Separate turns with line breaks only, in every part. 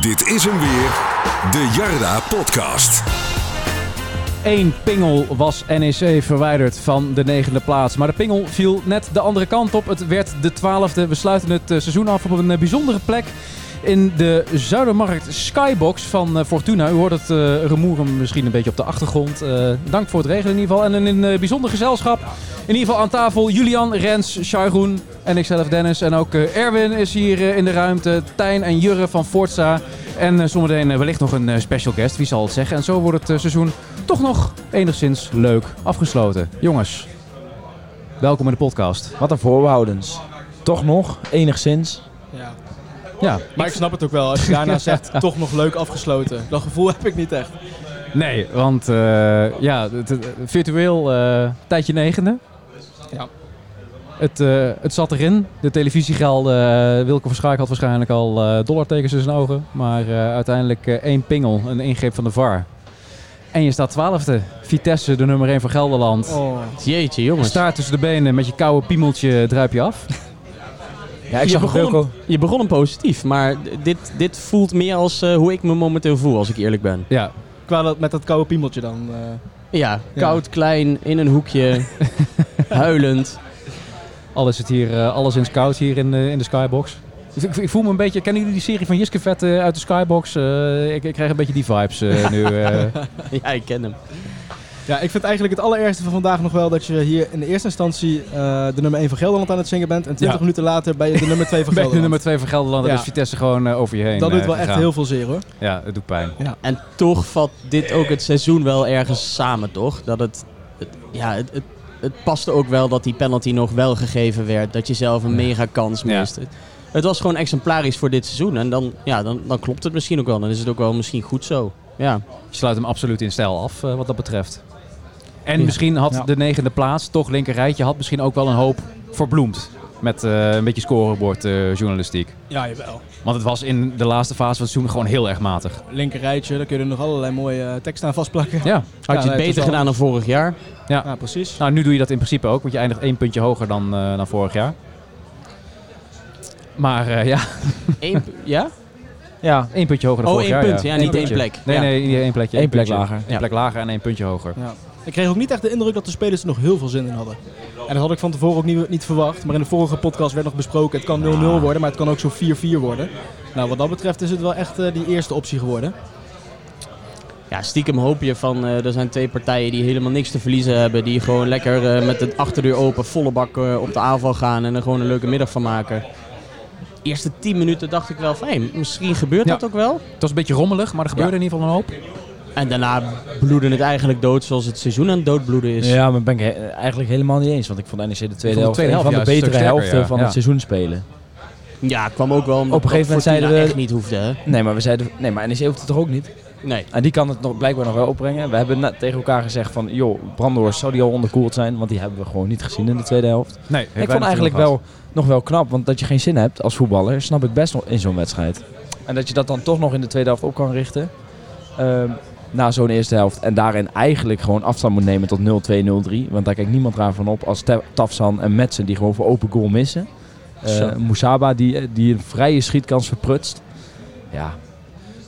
Dit is hem weer, de Jarda Podcast.
Eén pingel was NEC verwijderd van de negende plaats. Maar de pingel viel net de andere kant op. Het werd de twaalfde. We sluiten het eh, seizoen af op een eh, bijzondere plek. In de Zuidermarkt Skybox van eh, Fortuna. U hoort het uh, rumoeren misschien een beetje op de achtergrond. Uh, dank voor het regelen in ieder geval. En in een bijzonder gezelschap. In ieder geval aan tafel Julian, Rens, Sharon en ikzelf Dennis. En ook Erwin is hier in de ruimte. Tijn en Jurre van Forza. En zometeen wellicht nog een special guest. Wie zal het zeggen. En zo wordt het seizoen toch nog enigszins leuk afgesloten. Jongens, welkom in de podcast.
Wat een voorbehoudens. Toch nog, enigszins.
Ja.
Ja,
Maar ik snap het ook wel. Als je daarna zegt, toch nog leuk afgesloten. Dat gevoel heb ik niet echt.
nee, want eh, ja, het, het- virtueel eh, tijdje negende.
Ja.
Het, eh, het zat erin. De televisiegelden. eh Wilke van Schaik had waarschijnlijk al eh, dollartekens in zijn ogen. Maar eh, uiteindelijk eh, één pingel, een ingreep van de VAR. En je staat twaalfde. Vitesse, de nummer 1 van Gelderland.
Oh.
Jeetje, jongens.
Staart tussen de benen met je koude piemeltje druip je af.
Ja, ik
je,
zag
begon hem, je begon hem positief, maar dit, dit voelt meer als eh, hoe ik me momenteel voel, als ik eerlijk ben.
Ja,
Qua dat, met dat koude piemeltje dan. eh.
Ja, koud, klein, in een hoekje, huilend.
alles zit hier, eh, alles in koud hier in, de- in de Skybox. Dus ik, ik voel me een beetje... Kennen jullie die serie van Jiske Vet uit de Skybox? Ik, ik krijg een beetje die vibes nu.
ja, ik ken hem.
Ja, ik vind eigenlijk het allerergste van vandaag nog wel dat je hier in de eerste instantie eh, de nummer 1 van Gelderland aan het zingen bent. En 20
Ja.
minuten later ben je de nummer 2 van
Bij de
Gelderland.
nummer 2 van Gelderland,
Ja.
is Vitesse gewoon eh, over je heen
dat doet
eh,
wel echt heel veel zeer hoor.
Ja, het doet pijn.
En toch vat dit ook het seizoen wel ergens samen, toch? Dat het, het ja, het, het, het paste ook wel dat die penalty nog wel gegeven werd. Dat je zelf een mega kans
Ja.
mist. Het, het was gewoon exemplarisch voor dit seizoen. En dan, ja, dan, dan klopt het misschien ook wel. Dan is het ook wel misschien goed zo. Ja.
Je sluit hem absoluut in stijl af, eh, wat dat betreft. En
Ja.
misschien had
Ja.
de negende plaats, toch linker rijtje, had misschien ook wel een hoop verbloemd. Met eh, een beetje scorebord eh, journalistiek.
Ja, jawel.
Want het was in de laatste fase van het seizoen gewoon heel erg matig.
Linker rijtje, daar kun je er nog allerlei mooie eh, teksten aan vastplakken.
Ja,
Had je
nee,
het beter
totaal.
gedaan dan vorig jaar?
Ja, precies.
nou nu doe je dat in principe ook, want je eindigt één puntje hoger dan, eh, dan vorig jaar. Maar eh, ja,
Eén, pu- ja?
ja, één puntje hoger dan
Oh,
vorig
één
jaar.
punt. Ja, niet één
puntje.
plek.
Nee,
Ja.
nee, niet één plekje.
Eén plek
puntje.
lager.
Eén
Ja.
plek lager en één puntje hoger.
Ja. Ik kreeg ook niet echt de indruk dat de spelers er nog heel veel zin in hadden. En dat had ik van tevoren ook niet, niet verwacht. Maar in de vorige podcast werd nog besproken, het kan 0-0 worden, maar het kan ook zo 4-4 worden. Nou, wat dat betreft is het wel echt eh, die eerste optie geworden.
Ja, stiekem hoop je van, eh, er zijn twee partijen die helemaal niks te verliezen hebben. Die gewoon lekker eh, met de achterdeur open, volle bak eh, op de aanval gaan en er gewoon een leuke middag van maken. Eerste 10 minuten dacht ik wel van, hey, misschien gebeurt
Ja.
dat ook wel.
Het was een beetje rommelig, maar er gebeurde in ieder geval een hoop.
En daarna bloedde het eigenlijk dood zoals het seizoen aan het doodbloeden is.
Ja, maar ben ik he- eigenlijk helemaal niet eens. Want ik vond NEC de tweede
de
helft een
helft
van de betere helften
ja.
van het seizoen spelen.
Ja, kwam ook wel omdat
Op een gegeven moment zeiden we-
echt niet hoefde, hè?
Nee, maar we zeiden... Nee, maar NEC hoeft het toch ook niet?
Nee.
En die kan het nog, blijkbaar nog wel opbrengen. We hebben net tegen elkaar gezegd van... joh, Brandhorst zou die al onderkoeld zijn? Want die hebben we gewoon niet gezien in de tweede helft.
Nee,
ik vond eigenlijk wel nog wel knap. Want dat je geen zin hebt als voetballer... snap ik best nog in zo'n wedstrijd. En dat je dat dan toch nog in de tweede helft op kan richten... ehm, na zo'n eerste helft. En daarin eigenlijk gewoon afstand moet nemen tot 0-2, 0-3. Want daar kijkt niemand raar van op. Als Tafsan en Metsen die gewoon voor open goal missen. Eh
Zo.
Moesaba die, die een vrije schietkans verprutst. Ja,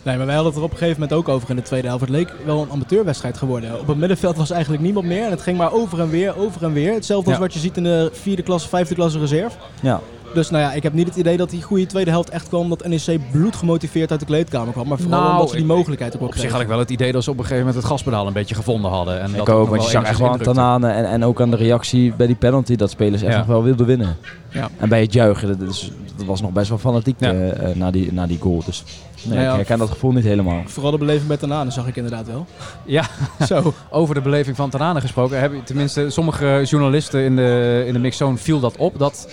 Nee, maar wij hadden het er op een gegeven moment ook over in de tweede helft. Het leek wel een amateurwedstrijd geworden. Op het middenveld was eigenlijk niemand meer. En het ging maar over en weer, over en weer. Hetzelfde als wat je ziet in de vierde klasse, vijfde klasse reserve.
ja.
Dus nou ja, ik heb niet het idee dat die goede tweede helft echt kwam omdat NEC bloedgemotiveerd uit de kleedkamer kwam. Maar vooral
Nou,
omdat ze die mogelijkheid ook wel
Op zich had ik wel het idee dat ze op een gegeven moment het gaspedaal een beetje gevonden hadden. En dat
Ik ook, want je zag echt wel aan. Tanane en, en ook aan de reactie bij die penalty dat spelers echt
Ja.
nog wel wilden winnen.
Ja.
En bij het juichen, dat, is, dat was nog best wel fanatiek
Ja.
eh, eh, na, die, na die goal. Dus nee,
ja.
ik herken dat gevoel niet helemaal.
Vooral de beleving bij Tanane zag ik inderdaad wel.
Ja,
Zo.
over de beleving van Tanane gesproken. Heb je, tenminste, sommige journalisten in de, in de mixzone viel dat op. Dat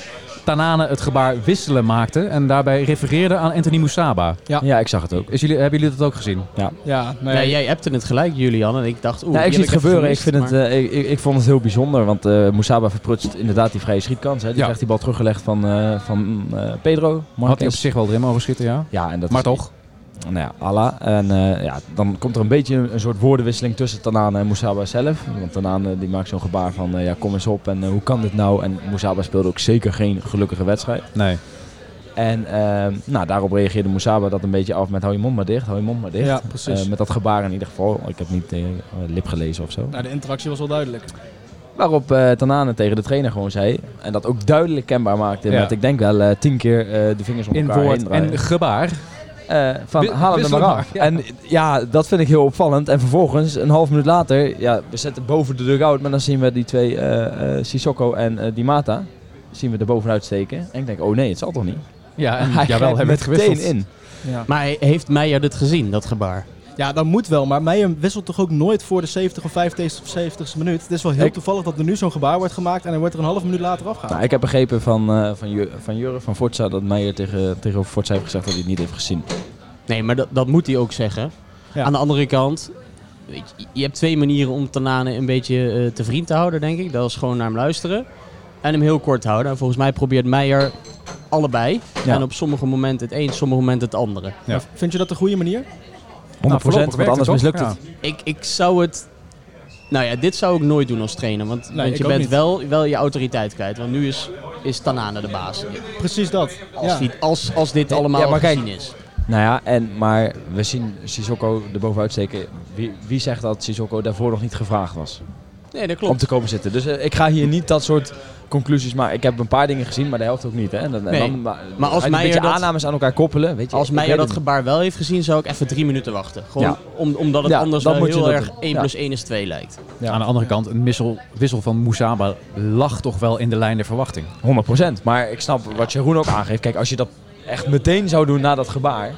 Tanane het gebaar wisselen maakte. En daarbij refereerde aan Anthony Moussaba.
Ja.
Ja, ik zag het ook.
Is jullie, hebben jullie dat ook gezien?
Ja, nou
Ja,
ja,
jij appte het gelijk, Julian. En ik dacht, oeh,
Ja, ik zie het. Ik, vind
maar-
het, eh, ik, ik, ik vond het heel bijzonder, want eh Moesaba verprutst inderdaad die vrije schietkans. Hè. Die
Ja.
krijgt die bal teruggelegd van, eh, van eh, Pedro.
Had hij op zich wel erin mogen schieten, ja.
Ja, en dat
Maar
is-
toch.
Nou ja, Allah. En eh, ja, dan komt er een beetje een, een soort woordenwisseling tussen Tanane en Moesaba zelf. Want Tanane die maakt zo'n gebaar van, eh, ja kom eens op en eh, hoe kan dit nou? En Moesaba speelde ook zeker geen gelukkige wedstrijd.
Nee.
En ehm, nou, daarop reageerde Moesaba dat een beetje af met hou je mond maar dicht, hou je mond maar dicht.
Ja, precies.
Eh, met dat gebaar in ieder geval. Ik heb niet eh, lip gelezen of zo.
Nou, de interactie was wel duidelijk.
Waarop eh Tanane tegen de trainer gewoon zei. En dat ook duidelijk kenbaar maakte.
Ja.
Met ik denk wel eh, tien keer eh, de vingers om
In
elkaar heen
woord en gebaar.
Eh, van haal hem er maar af.
ja.
En ja, dat vind ik heel opvallend. En vervolgens, een half minuut later, ja, we zetten boven de dugout. Maar dan zien we die twee, eh eh, Sissoko en eh Di Mata, zien we er bovenuit steken. En ik denk, oh nee, het zal toch niet?
Ja, en
Hij
jawel, hebben het
meteen
gewisseld.
in.
Ja.
Maar hij- heeft Meijer dit gezien, dat gebaar?
Ja, dat moet wel. Maar Meijer wisselt toch ook nooit voor de 70 of 75 of 70ste minuut. Het is wel heel
Ik-
toevallig dat er nu zo'n gebaar wordt gemaakt en hij wordt er een half minuut later afgehaald.
Nou, ik heb begrepen van, eh van, Ju- van Jurre van Forza dat Meijer tegen, tegenover Forza heeft gezegd dat hij het niet heeft gezien.
Nee, maar dat, dat moet hij ook zeggen.
Ja.
Aan de andere kant, weet je, je hebt twee manieren om Tanane een beetje eh, te vriend te houden, denk ik. Dat is gewoon naar hem luisteren en hem heel kort houden. En volgens mij probeert Meijer allebei.
Ja.
En op sommige momenten het een, sommige momenten het andere.
Ja.
Vind je dat de goede manier?
100%,
Nou,
want
werkt
anders
het
mislukt het.
Ik, ik zou het... Nou ja, dit zou ik nooit doen als trainer. Want,
Nee,
want je bent
niet.
wel, wel je autoriteit kwijt. Want nu is, is Tanane de baas.
Precies dat.
Als,
Ja.
die- als, als dit
Nee,
allemaal
ja, maar kijk,
is.
Nou ja, en, maar we zien Sissoko er bovenuit steken. Wie, wie zegt dat Sissoko daarvoor nog niet gevraagd was
Nee, dat
om
klopt.
te komen zitten? Dus eh, ik ga hier niet dat soort conclusies maken. Ik heb een paar dingen gezien, maar de helft ook niet. Hè? En dan,
Nee.
dan, maar,
Maar als
een
Meijer
beetje
dat-
aannames aan elkaar koppelen, weet je.
Als
weet
dat gebaar wel heeft gezien, zou ik even drie minuten wachten. Gewoon
Ja.
om, omdat het
Ja,
anders
dan
wel heel erg
doen.
1
Ja.
plus 1 is 2 lijkt.
Ja.
Aan de andere kant, een wissel, wissel van Moesaba lag toch wel in de lijn der verwachting.
niet. 100%. Maar ik snap wat Jeroen ook aangeeft. Kijk, als je dat echt meteen zou doen na dat gebaar.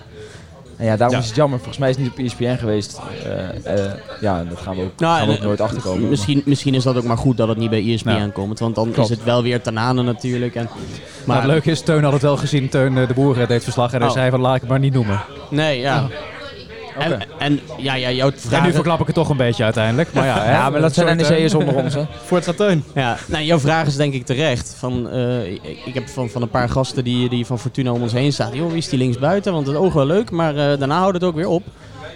En ja, daarom
Ja.
is het jammer. Volgens mij is het niet op ESPN geweest. Eh, eh, ja, dat gaan we ook,
Nou,
gaan we
en,
ook nooit achterkomen.
Misschien, misschien is dat ook maar goed dat het niet bij ESPN
Ja.
komt. Want dan
Klopt.
is het wel weer Tanane natuurlijk. En,
Maar
maar
het leuke is, Teun had het wel gezien. Teun eh, de Boer eh, deed verslag en hij
Oh.
zei van laat ik het maar niet noemen.
Nee, ja. En, en ja, ja, jouw
En nu verklap ik het toch een beetje uiteindelijk. Maar ja, hè,
ja, maar dat zijn
Teun.
NEC'ers onder ons. Hè.
Forza Teun.
Ja, nou, jouw vraag is denk ik terecht. Van, eh, ik, heb van, van een paar gasten die, die van Fortuna om ons heen staan. Joh, wie is die linksbuiten? Want het oog wel leuk, maar eh, daarna houdt het ook weer op.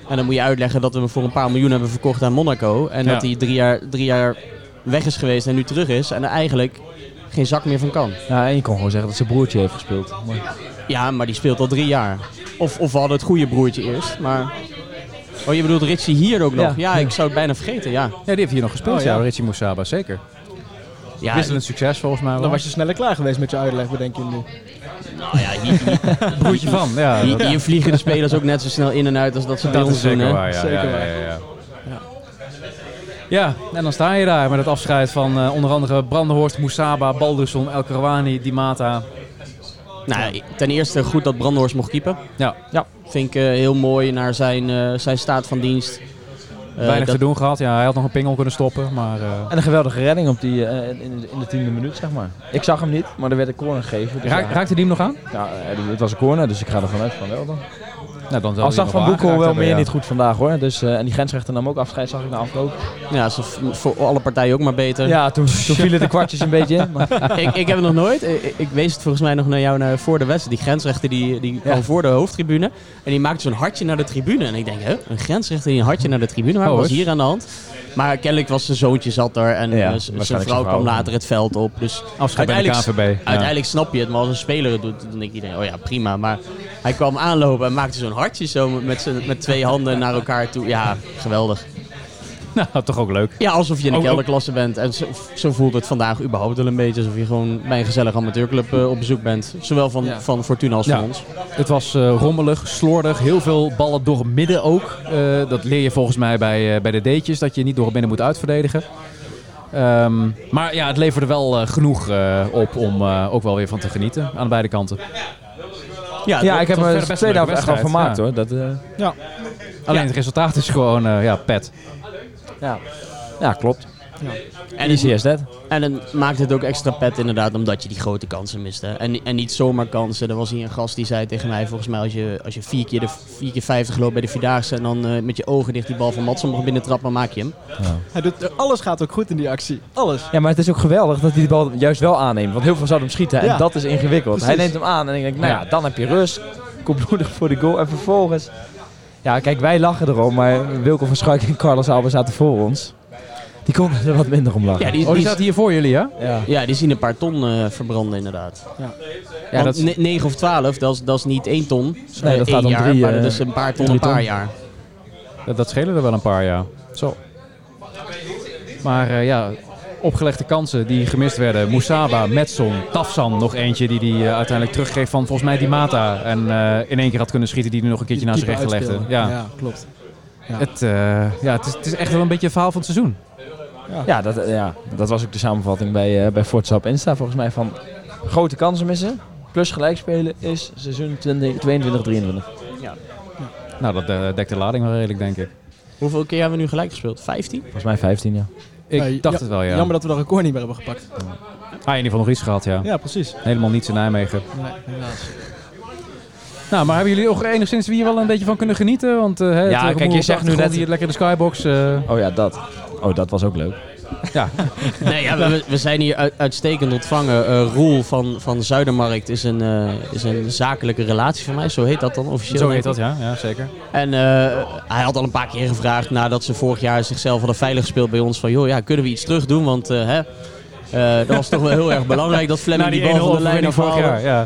En dan moet je uitleggen dat we hem voor een paar miljoen hebben verkocht aan Monaco. En
Ja.
dat hij drie jaar, drie jaar weg is geweest en nu terug is. En er eigenlijk geen zak meer van kan.
Ja, en je kon gewoon zeggen dat zijn broertje heeft gespeeld. Maar-
Ja, maar die speelt al drie jaar. Of, of we hadden het goede broertje eerst, maar... Oh, je bedoelt Ritchie hier ook nog?
Ja.
Ja, ik zou het bijna vergeten, ja.
Ja, die heeft hier nog gespeeld,
Oh,
ja.
ja.
Richie Moesaba, zeker.
Ja,
Wisselend succes volgens mij wel.
Dan was je sneller klaar geweest met je uitleg, bedenk je nu.
nou ja, hier, hier,
broertje van. Ja,
hier, vliegen de spelers ook net zo snel in en uit als dat ze bij
dat is
ons doen.
zeker
hè.
waar, ja.
Zeker
ja,
waar.
ja, ja, ja. Ja, en dan sta je daar met het afscheid van eh, onder andere Brandenhorst, Moesaba, Balderson, El Karouani, Di Mata.
Nou, ten eerste goed dat Brandhorst mocht keepen.
Ja,
Vind ik eh, heel mooi naar zijn, eh, zijn staat van dienst. Eh,
weinig
dat-
te doen gehad. Ja, hij had nog een pingel kunnen stoppen, maar... eh,
En een geweldige redding op die, eh, in, de- in de tiende minuut, zeg maar. Ik zag hem niet, maar er werd een corner gegeven. Dus
raak-
ja,
raakte die hem nog aan?
ja, het was een corner, dus ik ga ervan uit van wel dan.
Nou, dan zal
Al
hij
zag Van Boekel wel meer niet goed vandaag hoor. Dus, eh, en die grensrechter nam ook afscheid, zag ik na afloop.
Ja, ze v- voor alle partijen ook maar beter.
Ja, toen, toen vielen de kwartjes een beetje in. Maar,
ik, ik heb het nog nooit. Ik, ik wees het volgens mij nog naar jou naar, voor de wedstrijd. Die grensrechter die, die kwam voor de hoofdtribune. En die maakte zo'n hartje naar de tribune. En ik denk, hè, een grensrechter die een hartje naar de tribune maakt.
Oh,
Wat was hier aan de hand? Maar kennelijk was zijn zoontje zat er. En
Ja,
eh, zijn vrouw kwam later het veld op. Dus
Afscheid bij de
uiteindelijk, uiteindelijk snap je het. Maar als een speler het doet, dan denk ik iedereen, oh ja, prima. Maar hij kwam aanlopen en maakte zo'n hartje zo met, z'n- met twee handen naar elkaar toe. Ja, geweldig.
Nou, toch ook leuk.
Ja, alsof je in de kelderklasse bent. En zo, zo voelt het vandaag überhaupt wel een beetje. Alsof je gewoon bij een gezellige amateurclub eh, op bezoek bent. Zowel van,
Ja.
van Fortuna als
Ja.
van ons.
Het was eh, rommelig, slordig, heel veel ballen door het midden ook. Eh, dat leer je volgens mij bij, eh, bij de D'tjes, dat je niet door het midden moet uitverdedigen. Ehm, maar ja, het leverde wel genoeg eh, op om eh, ook wel weer van te genieten aan beide kanten.
Ja,
ja, ik heb me
best
tweede
een
helft echt wel vermaakt hoor. Dat, eh,
Alleen
Ja.
het resultaat is gewoon, eh, ja, pet.
ja. ja, klopt.
En,
Easy
het,
as that.
en het maakt het ook extra pet inderdaad, omdat je die grote kansen mist. Hè. En, en niet zomaar kansen. Er was hier een gast die zei tegen mij, volgens mij als je, als je vier, keer de, vier keer 50 loopt bij de Vierdaagse... en dan eh, met je ogen dicht die bal van Matson mag binnentrappen, maak je hem.
Hij doet, alles gaat ook goed in die actie. Alles.
Ja, maar het is ook geweldig dat hij de bal juist wel aanneemt. Want heel veel zouden hem schieten en
Ja.
dat is ingewikkeld. Hij neemt hem aan en ik denk, nou ja, dan heb je rust. Koelbloedig voor de goal en vervolgens... Ja, kijk, wij lachen erom, maar Wilco van Schuik en Carlos Alba zaten voor ons. Die kon er wat minder om lachen.
Ja, die,
Oh, die
die,
staat hier voor jullie, ja?
Ja.
ja, die zien een paar ton eh, verbranden inderdaad.
Ja,
Want
dat is-
ne- 9 of 12, dat is, dat is niet 1 ton.
Nee, dat
Eén
gaat om
jaar,
drie,
maar
eh,
dat is een paar ton een paar
ton.
jaar.
Dat, dat schelen er wel een paar, ja. Zo. Maar eh, ja, opgelegde kansen die gemist werden. Moesaba, Metson, Tafsan, nog eentje die hij eh, uiteindelijk teruggeeft van volgens mij die Mata. En eh, in één keer had kunnen schieten die hij nog een keertje naar zijn rechter
keeper
legde. Ja.
ja, klopt. Ja.
Het, eh, ja, het, is, het is echt wel een beetje het verhaal van het seizoen.
Ja, dat, eh, ja, dat was ook de samenvatting bij, eh bij Forza op Insta volgens mij van grote kansen missen. Plus gelijk spelen is seizoen 20, 22, 23.
Nou, dat eh, dekt de lading wel redelijk, denk ik.
Hoeveel keer hebben we nu gelijk gespeeld? 15?
Volgens mij 15, ja.
Ik
Ja,
dacht
ja,
het wel, ja.
Jammer dat we dat record niet meer hebben gepakt.
Ah, in ieder geval nog iets gehad, ja.
Ja, precies.
Helemaal niets in Nijmegen.
Nee, helaas.
Nou, maar hebben jullie ook enigszins hier wel een beetje van kunnen genieten? Want eh, hè, het,
Ja, kijk, je zegt nu net-
hier lekker de skybox. eh,
Oh ja, dat. Oh, dat was ook leuk.
ja,
Nee, ja, we, we zijn hier uit- uitstekend ontvangen. Eh Roel van, van Zuidermarkt is een, eh, is een zakelijke relatie van mij. Zo heet dat dan officieel.
zo heet dat, ja. ja zeker.
En eh, hij had al een paar keer gevraagd nadat ze vorig jaar zichzelf hadden veilig gespeeld bij ons. Van joh, ja, kunnen we iets terug doen? Want eh, hè, eh, dat was toch wel heel erg belangrijk dat Fleming
Na
die, bal van de lijn
vorig jaar, ja.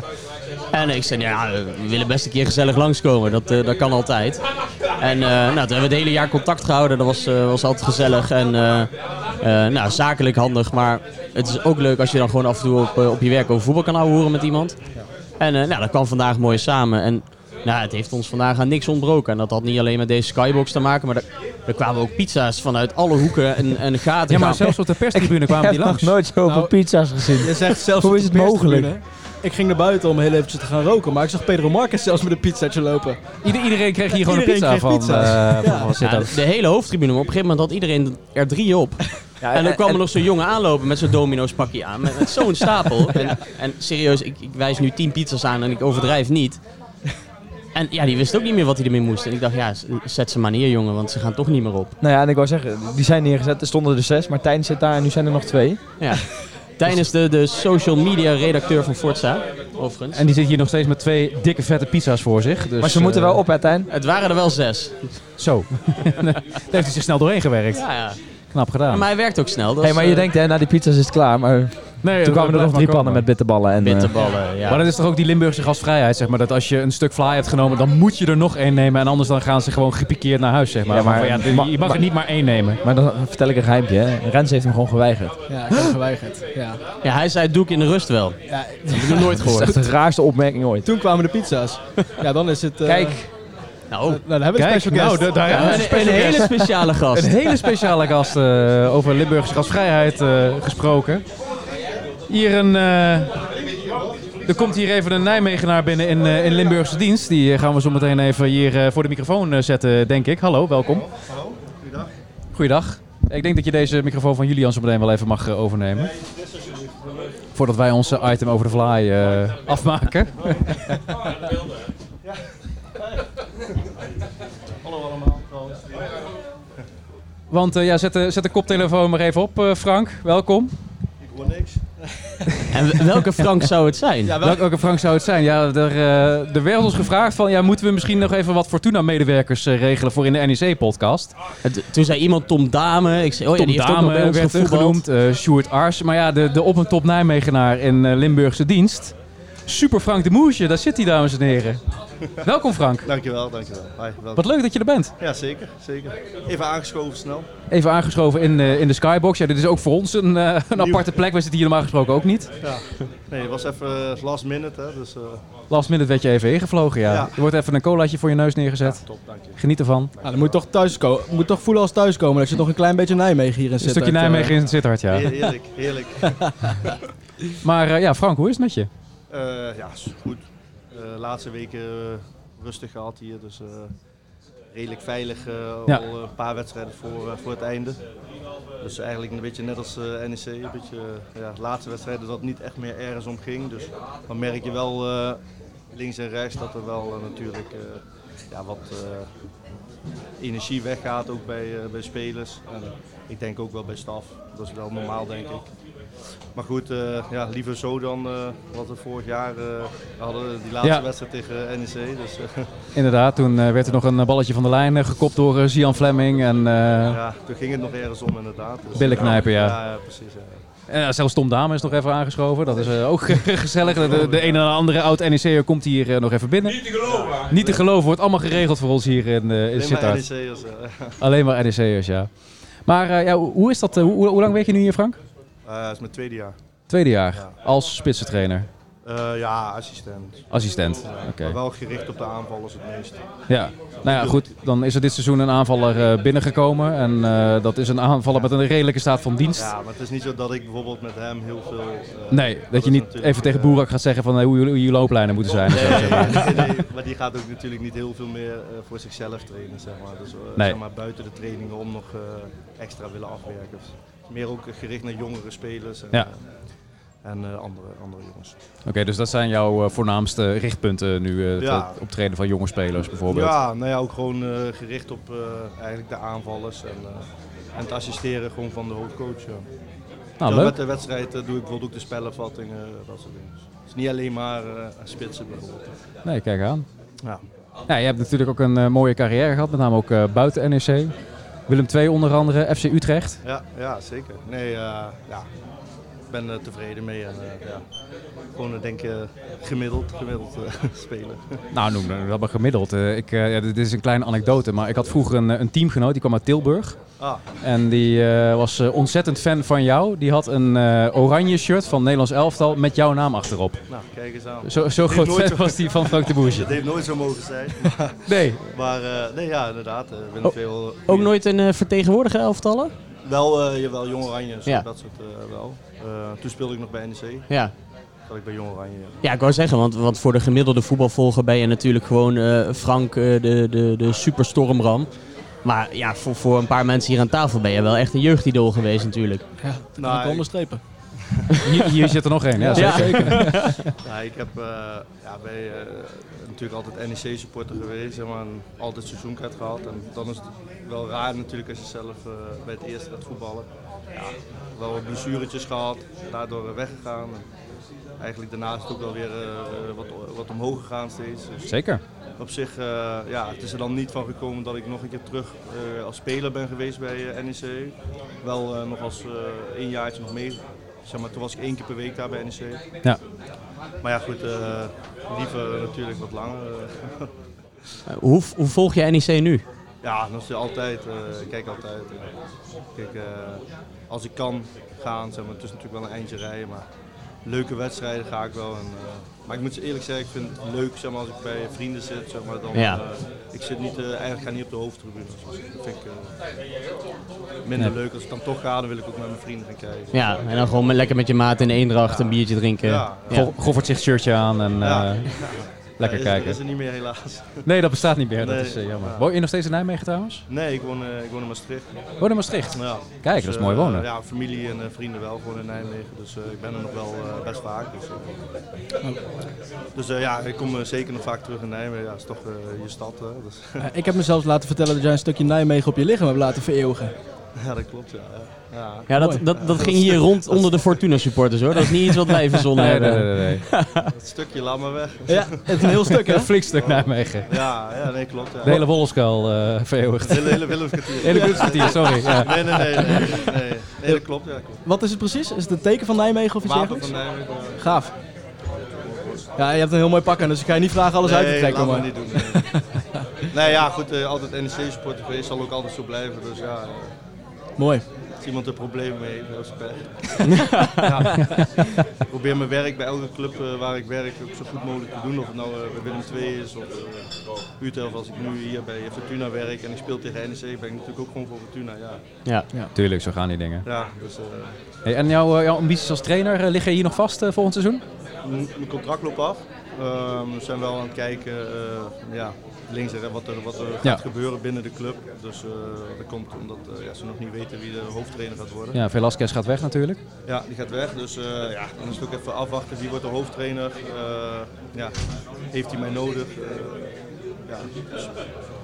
En ik zei, ja, we willen best een keer gezellig langskomen. Dat, eh, dat kan altijd. En eh, nou, toen hebben we het hele jaar contact gehouden. Dat was, eh, was altijd gezellig en nou, zakelijk handig. Maar het is ook leuk als je dan gewoon af en toe op, op je werk over voetbal kan houden met iemand. En nou, dat kwam vandaag mooi samen. En nou, het heeft ons vandaag aan niks ontbroken. En dat had niet alleen met deze skybox te maken. Maar er, er kwamen ook pizza's vanuit alle hoeken en, en gaten.
Ja, maar
gaan.
zelfs op de perstribune kwamen die langs.
nooit zoveel
Nou,
pizza's gezien.
Je zegt zelfs
Hoe is het mogelijk?
Ik ging naar buiten om heel eventjes te gaan roken, maar ik zag Pedro Marquez zelfs met een pizzaatje lopen.
Ieder- iedereen kreeg hier gewoon
Iedereen
een pizza van. eh, van
Ja,
dat?
de, de hele hoofdtribune. Maar op een gegeven moment had iedereen er drie op.
Ja,
En dan kwam er nog zo'n jongen aanlopen met zo'n domino's pakje aan. Met, met zo'n stapel. En, en serieus, ik, ik wijs nu tien pizzas aan en ik overdrijf niet. En ja, die wist ook niet meer wat hij ermee moest. En ik dacht, ja, zet ze maar neer, jongen, want ze gaan toch niet meer op.
Nou ja, en ik wou zeggen, die zijn neergezet. Er stonden er zes. Martijn zit daar en nu zijn er nog twee.
Ja. Tijn is de, de social media redacteur van Forza, overigens.
En die zit hier nog steeds met twee dikke vette pizza's voor zich. Dus,
maar ze moeten
eh,
wel op, hè, Tijn?
Het waren er wel zes.
Zo. Daar heeft hij zich snel doorheen gewerkt.
Ja, ja.
Knap gedaan.
Maar hij werkt ook snel. Dat
Hey, maar je
eh,
denkt, hè, na die pizza's is het klaar. Maar
nee,
toen kwamen er nog drie pannen met bitterballen. En, eh,
bitterballen, ja.
Maar dat is toch ook die Limburgse gastvrijheid, zeg maar. Dat als je een stuk fly hebt genomen, dan moet je er nog één nemen. En anders dan gaan ze gewoon gepikeerd naar huis, zeg maar.
Ja, maar-
ja, je mag
ma-
er niet maar één nemen.
maar dan vertel ik een geheimpje. Hè. Rens heeft hem gewoon geweigerd.
Ja, ik heb geweigerd. Ja.
Ja, hij zei, doe ik in de rust wel.
Ja,
Dat heb ik nog nooit
Dat is
gehoord.
echt de raarste opmerking ooit.
toen kwamen de pizza's. Ja, dan is het... eh,
Kijk,
Nou,
Nou, dan hebben we een special guest.
nou, da- daar
ja,
hebben we
een,
een
een hele speciale gast.
Een hele speciale gast eh, over Limburgse gasvrijheid eh, gesproken. Hier een... eh, er komt hier even een Nijmegenaar binnen in, eh, in Limburgse dienst. Die eh, gaan we zo meteen even hier voor de microfoon zetten, denk ik. Hallo, welkom.
Hallo, goeiedag.
Goeiedag. Ik denk dat je deze microfoon van Julian zo meteen wel even mag overnemen. Voordat wij ons eh, item over de fly afmaken.
Hallo allemaal.
Want ja, zet de, zet de koptelefoon maar even op, Frank. Welkom.
Niks.
En welke Frank zou het zijn?
Ja,
Welke, welke Frank zou het zijn? Ja, er, eh, er werd ons gevraagd van, ja, moeten we misschien nog even wat Fortuna-medewerkers eh, regelen voor in de NEC-podcast?
Toen zei iemand Tom Dame. Ik zei, oh ja,
Tom
die heeft ook nog
werd genoemd, eh Sjoerd Ars. Maar ja, de, de op- en top Nijmegenaar in eh, Limburgse dienst. Super Frank de Moesje, daar zit hij, dames en heren. Welkom Frank.
Dankjewel, dankjewel. Hi, welkom.
Wat leuk dat je er bent.
Ja, zeker, zeker. Even aangeschoven snel.
Even aangeschoven in, eh, in de Skybox. Ja, dit is ook voor ons een, eh, een aparte plek. We zitten hier normaal gesproken ook niet.
Ja. Nee, het was even eh, last minute, hè, dus... eh,
Last minute werd je even ingevlogen, ja.
Ja.
Er wordt even een colaatje voor je neus neergezet.
ja, top, dank je.
Geniet ervan.
nou, dan moet je toch thuis komen. Moet toch voelen als thuiskomen dat je nog een klein beetje Nijmegen hierin
Een
zit.
stukje
Dat, eh,
Nijmegen in Sittard, ja.
Heer- Heerlijk, heerlijk.
Maar eh, ja, Frank, hoe is het met je?
Eh, ja, goed. De laatste weken eh, rustig gehad hier, dus eh, redelijk veilig. eh,
Ja.
Al een paar wedstrijden voor, eh, voor het einde. Dus eigenlijk een beetje net als eh, NEC, een beetje eh, ja, de laatste wedstrijden dat het niet echt meer ergens om ging. Dus dan merk je wel eh, links en rechts dat er wel eh, natuurlijk eh, ja, wat eh, energie weggaat ook bij, eh, bij spelers. En ik denk ook wel bij staf. Dat is wel normaal denk ik. Maar goed, eh, ja, liever zo dan eh, wat we vorig jaar eh, hadden, die laatste
Ja.
wedstrijd tegen NEC. Dus, eh,
Inderdaad, toen werd er nog een balletje van de lijn gekopt door Zian Fleming. En eh,
Ja, toen ging het nog ergens om inderdaad. Dus,
Billen knijpen, ja.
Ja, ja precies. Ja.
eh, zelfs Tom Dame is nog even aangeschoven. Dat is eh, ook gezellig. De, de een en andere oud-NEC'er komt hier nog even binnen. Niet te geloven. Niet te geloven, wordt allemaal geregeld voor ons hier in, eh in
Alleen maar. NEC'ers.
Alleen maar NEC'ers, ja. Maar eh, ja, hoe is dat? hoe, hoe lang werk je nu hier, Frank?
Eh, dat is mijn tweede jaar.
Tweede jaar,
Ja.
als spitsentrainer.
Eh, ja, assistent.
Assistent, oké.
Maar wel gericht op de aanvallers het meest.
Ja, nou ja, goed. Dan is er dit seizoen een aanvaller eh, binnengekomen. En eh, dat is een aanvaller met een redelijke staat van dienst.
Ja, maar het is niet zo dat ik bijvoorbeeld met hem heel veel... eh,
Nee, dat je niet even tegen
eh,
Boerak gaat zeggen van eh, hoe, je- hoe je looplijnen moeten zijn. en zo, zeg maar.
Nee, nee, nee, maar die gaat ook natuurlijk niet heel veel meer eh, voor zichzelf trainen, zeg maar. Dus eh,
Nee.
zeg maar buiten de trainingen om nog eh, extra willen afwerken. Meer ook gericht naar jongere spelers en,
Ja.
eh, en eh, andere, andere jongens.
Oké, dus dat zijn jouw eh, voornaamste richtpunten nu. het,
Ja.
optreden van jonge spelers bijvoorbeeld.
Ja, nou ja, ook gewoon gericht op eigenlijk de aanvallers en, en het assisteren gewoon van de hoofdcoach. Ja.
nou, leuk.
Met de wedstrijd doe ik bijvoorbeeld ook de spellenvattingen, dat soort dingen. Dus het is niet alleen maar spitsen bijvoorbeeld.
Nee, kijk aan.
Ja.
Ja, je hebt natuurlijk ook een mooie carrière gehad, met name ook buiten NEC. Willem II onder andere, FC Utrecht.
Ja, ja zeker. Nee, eh, ja. Ik ben er tevreden mee. En, eh, ja. Gewoon, eh, denk ik, gemiddeld, gemiddeld eh, spelen.
Nou, noem dat maar gemiddeld. Eh, ik, eh, ja, dit is een kleine anekdote, maar ik had vroeger een, eh, een teamgenoot, die kwam uit Tilburg.
Ah,
En die eh, was eh, ontzettend fan van jou. Die had een eh, oranje shirt van Nederlands elftal met jouw naam achterop.
nou, kijk eens aan.
Zo, zo groot fan was die van Frank de Boertje.
Het heeft nooit zo mogen zijn.
Nee.
Maar eh, nee, ja, inderdaad. eh
Oh,
wel,
Ook nooit een eh, vertegenwoordiger elftallen?
Wel, eh jawel, Jong Oranje, zo,
Ja.
dat soort eh, wel. Eh, toen speelde ik nog bij NEC.
Ja.
Zat ik bij Jong Oranje. ja.
Ja, ik wou zeggen, want, want voor de gemiddelde voetbalvolger ben je natuurlijk gewoon eh, Frank eh, de, de, de superstormram. Maar ja, voor, voor een paar mensen hier aan tafel ben je wel echt een jeugdidool geweest natuurlijk.
Ja, dat kan
Nou,
ik
ik-
onderstrepen.
Hier, hier zit er nog één. Ja,
Ja.
zeker.
Ja, ik heb eh, ja, bij, eh, natuurlijk altijd NEC-supporter geweest zeg maar, en altijd seizoenkaart gehad. En dan is het wel raar natuurlijk als je zelf eh, bij het eerste gaat voetballen. Ja, wel wat blessuretjes gehad, daardoor weggegaan. En eigenlijk daarna is het ook wel weer eh, wat, wat omhoog gegaan steeds. Dus
Zeker.
op zich, eh, ja, het is er dan niet van gekomen dat ik nog een keer terug eh, als speler ben geweest bij NEC. Wel eh, nog als eh één jaartje nog mee. Zeg maar, toen was ik één keer per week daar bij NEC.
Ja.
Maar ja, goed, eh, liever natuurlijk wat langer. eh.
Eh, hoe, hoe volg je NEC nu?
ja, dat is altijd. ik kijk altijd. kijk, als ik kan gaan, zeg maar, het is natuurlijk wel een eindje rijden, maar leuke wedstrijden ga ik wel. En, eh, maar ik moet eerlijk zeggen, ik vind het leuk zeg maar, als ik bij vrienden zit. Zeg maar, dan,
Ja.
eh, ik zit niet, eh, eigenlijk ga niet op de hoofdtribune. Dus dat vind ik minder leuk. Als ik dan toch ga, dan wil ik ook met mijn vrienden gaan kijken.
Ja, en dan gewoon lekker met je maat in de eendracht een biertje drinken.
Ja.
Go- Goffert zich shirtje aan en lekker
Ja,
kijken.
Is, is er niet meer helaas.
Nee, dat bestaat niet meer. Dat is eh, jammer.
Ja.
Woon je nog steeds in Nijmegen trouwens?
Nee, ik woon, eh, ik woon in Maastricht.
Woon in Maastricht?
Ja.
Kijk, dat is
eh,
mooi wonen.
Ja, familie en eh, vrienden wel gewoon in Nijmegen. Dus eh, ik ben er nog wel eh, best vaak. Dus, eh. dus eh, ja, ik kom eh, zeker nog vaak terug in Nijmegen. Ja, is toch eh, je stad. hè. Dus,
Eh, ik heb mezelf laten vertellen dat jij een stukje Nijmegen op je lichaam hebt laten vereeuwigen.
ja, dat klopt. Ja, ja. ja.
Ja, dat, dat, dat ging hier rond onder de Fortuna supporters hoor. Dat is niet iets wat wij verzonnen
Nee, nee,
hebben.
nee, nee. nee.
Dat stukje, laat maar weg.
Ja, het is een heel stuk hè?
Een flink stuk Nijmegen.
Ja, ja nee, klopt. Ja.
De hele Wolfskuil eh vereeuwigd.
De hele, Willemskwartier.
Hele Willemskwartier, sorry. Ja.
Nee, nee, nee. Nee, nee. nee dat klopt. Ja, klopt.
Wat is het precies? Is het een teken van Nijmegen of iets dergelijks?
van Nijmegen.
Gaaf. Ja, je hebt een heel mooi pak aan, dus ik ga je niet vragen alles uit te
nee,
trekken. Maar...
maar niet doen. Nee, nee ja, goed. eh, altijd NEC-supporter geweest. Zal ook altijd zo blijven. Dus ja... eh,
Mooi.
Als iemand er problemen mee heeft, ja. Ik probeer mijn werk bij elke club eh, waar ik werk ook zo goed mogelijk te doen. Of het nou eh, bij Willem II is of uh, Utrecht. Of als ik nu hier bij Fortuna werk en ik speel tegen NEC, ben ik natuurlijk ook gewoon voor Fortuna. Ja,
Ja.
Tuurlijk, zo gaan die dingen.
ja dus eh,
Hey, en jouw, eh, jouw ambities als trainer, eh, liggen hier nog vast eh, volgend seizoen?
m- mijn contract loopt af. Ehm, we zijn wel aan het kijken eh, ja, links en wat er, wat er
Ja.
gaat gebeuren binnen de club. Dus eh, dat komt omdat eh, ja, ze nog niet weten wie de hoofdtrainer gaat worden.
Ja, Velasquez gaat weg natuurlijk.
Ja, die gaat weg. Dus eh, ja, dan is het ook even afwachten wie wordt de hoofdtrainer. Ja, heeft hij mij nodig? Ja, dus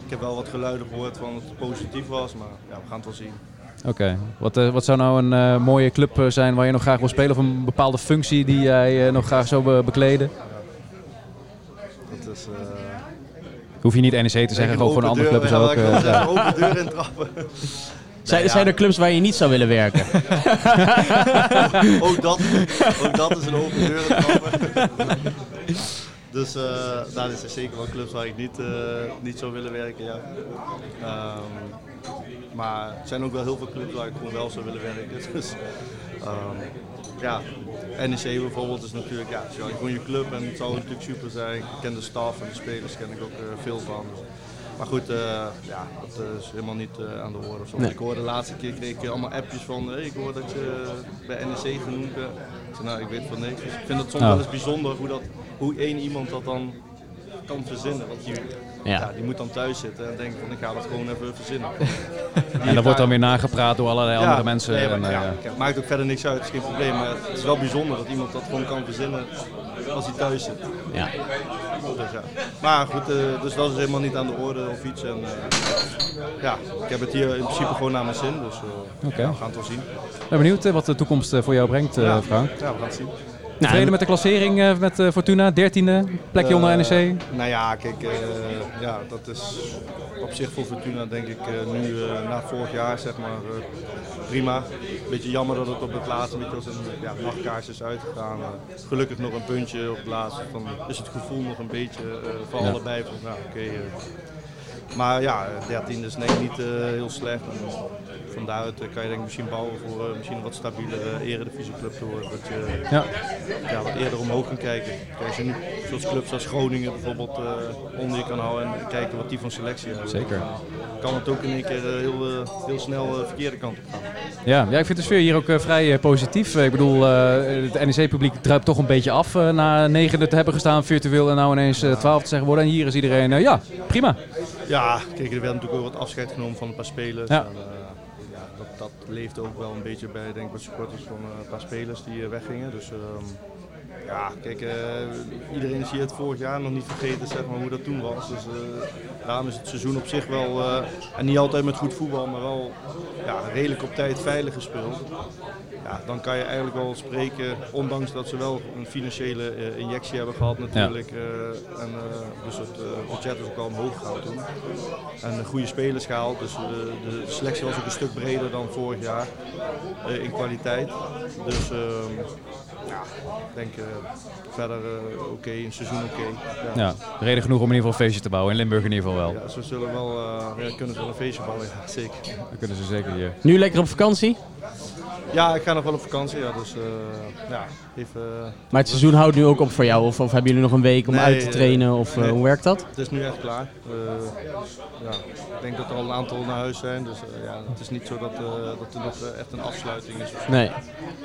ik heb wel wat geluiden gehoord van dat het positief was, maar ja, we gaan het wel zien.
Oké. Wat, wat zou nou een mooie club zijn waar je nog graag wil spelen? Of een bepaalde functie die jij nog graag zou be- bekleden?
Dat is,
Hoef je niet NEC te zeggen, gewoon voor een andere club is ook. eh,
open deur intrappen.
Zijn,
Nee, ja.
zijn er clubs waar je niet zou willen werken?
ook, dat, ook dat is een open deur. Dus eh daar is er zeker wel clubs waar ik niet, eh, niet zou willen werken. Ja. Ehm, maar er zijn ook wel heel veel clubs waar ik gewoon wel zou willen werken. Dus, ehm, ja, NEC bijvoorbeeld is natuurlijk ja, het is gewoon je club en het zou natuurlijk super zijn. Ik ken de staf en de spelers ken ik ook eh, veel van. Maar goed, eh, ja, dat is helemaal niet eh, aan de orde. Of zo.
Nee.
Ik hoorde de laatste keer kreeg ik allemaal appjes van hey, ik hoor dat je bij NEC genoemd bent. Ik zei, nou, ik weet van niks. Dus ik vind het soms
Oh.
wel eens bijzonder hoe, dat, hoe één iemand dat dan kan verzinnen. Want die,
Ja.
ja. die moet dan thuis zitten en denken van ik ga dat gewoon even verzinnen.
En dat wordt dan weer nagepraat door allerlei andere mensen.
Nee, maar,
en, eh,
ja, kijk, maakt ook verder niks uit, het is geen probleem. Maar het is wel bijzonder dat iemand dat gewoon kan verzinnen als hij thuis zit.
Ja.
Dus, ja. Maar goed, eh, dus dat is helemaal niet aan de orde of iets. En, eh, ja, ik heb het hier in principe gewoon naar mijn zin. Dus we gaan het wel zien.
Ben benieuwd wat de toekomst voor jou brengt,
Ja.
Frank.
Ja, we gaan het zien.
Nou,
met de klassering eh, met eh, Fortuna, 13e, plekje onder
Eh,
NEC.
Nou ja, kijk, ja, dat is op zich voor Fortuna denk ik nu na vorig jaar zeg maar prima. Beetje jammer dat het op het laatste beetje als een ja, nachtkaars is uitgegaan. Gelukkig nog een puntje op het laatste. Dan is het gevoel nog een beetje voor
Ja.
allebei van nou oké. Maar ja, 13 is denk ik niet eh, heel slecht. Van daaruit eh, kan je denk ik misschien bouwen voor eh, misschien een wat stabielere eredivisieclub te worden. Dat je
Ja.
ja, wat eerder omhoog kan kijken. Kijk, als je nu zoals clubs als Groningen bijvoorbeeld onder je kan houden en kijken wat die van selectie hebben.
Zeker.
dan Kan het ook in één keer heel, heel snel de verkeerde kant op gaan.
Ja, ja, ik vind de sfeer hier ook vrij positief. Ik bedoel, het NEC-publiek druipt toch een beetje af na negende te hebben gestaan virtueel en nou ineens twaalf te zeggen worden. En hier is iedereen, ja, prima.
Ja, kijk, er werd natuurlijk ook wat afscheid genomen van een paar spelers.
Ja.
En, eh, ja, dat, dat leefde ook wel een beetje bij denk ik, wat supporters van eh, een paar spelers die eh, weggingen. Dus ehm, ja, kijk, iedereen is hier het vorig jaar nog niet vergeten zeg maar, hoe dat toen was. Dus eh, daarom is het seizoen op zich wel, eh, en niet altijd met goed voetbal, maar wel ja, redelijk op tijd veilig gespeeld. Ja, dan kan je eigenlijk wel spreken, ondanks dat ze wel een financiële eh, injectie hebben gehad natuurlijk. eh, en, eh, dus het budget is ook al omhoog gegaan toen. En de goede spelers gehaald, dus de, de selectie was ook een stuk breder dan vorig jaar eh, in kwaliteit. Dus ehm, ja, ik denk eh, verder eh, oké, een seizoen oké. Ja.
Ja, reden genoeg om in ieder geval een feestje te bouwen. In Limburg in ieder geval wel.
Ja, ze zullen wel, eh, ja, kunnen ze wel een feestje bouwen, ja, zeker.
Dat kunnen ze zeker hier.
Nu lekker op vakantie,
Ja, ik ga nog wel op vakantie, ja, dus eh, ja, even... eh,
maar het seizoen houdt nu ook op voor jou. Of, of hebben jullie nog een week om
Nee,
uit te
eh,
trainen? Of eh,
nee.
hoe werkt dat?
Het is nu echt klaar. Ja, ik denk dat er al een aantal naar huis zijn. Dus ja, het is niet zo dat, dat er nog echt een afsluiting is.
Nee.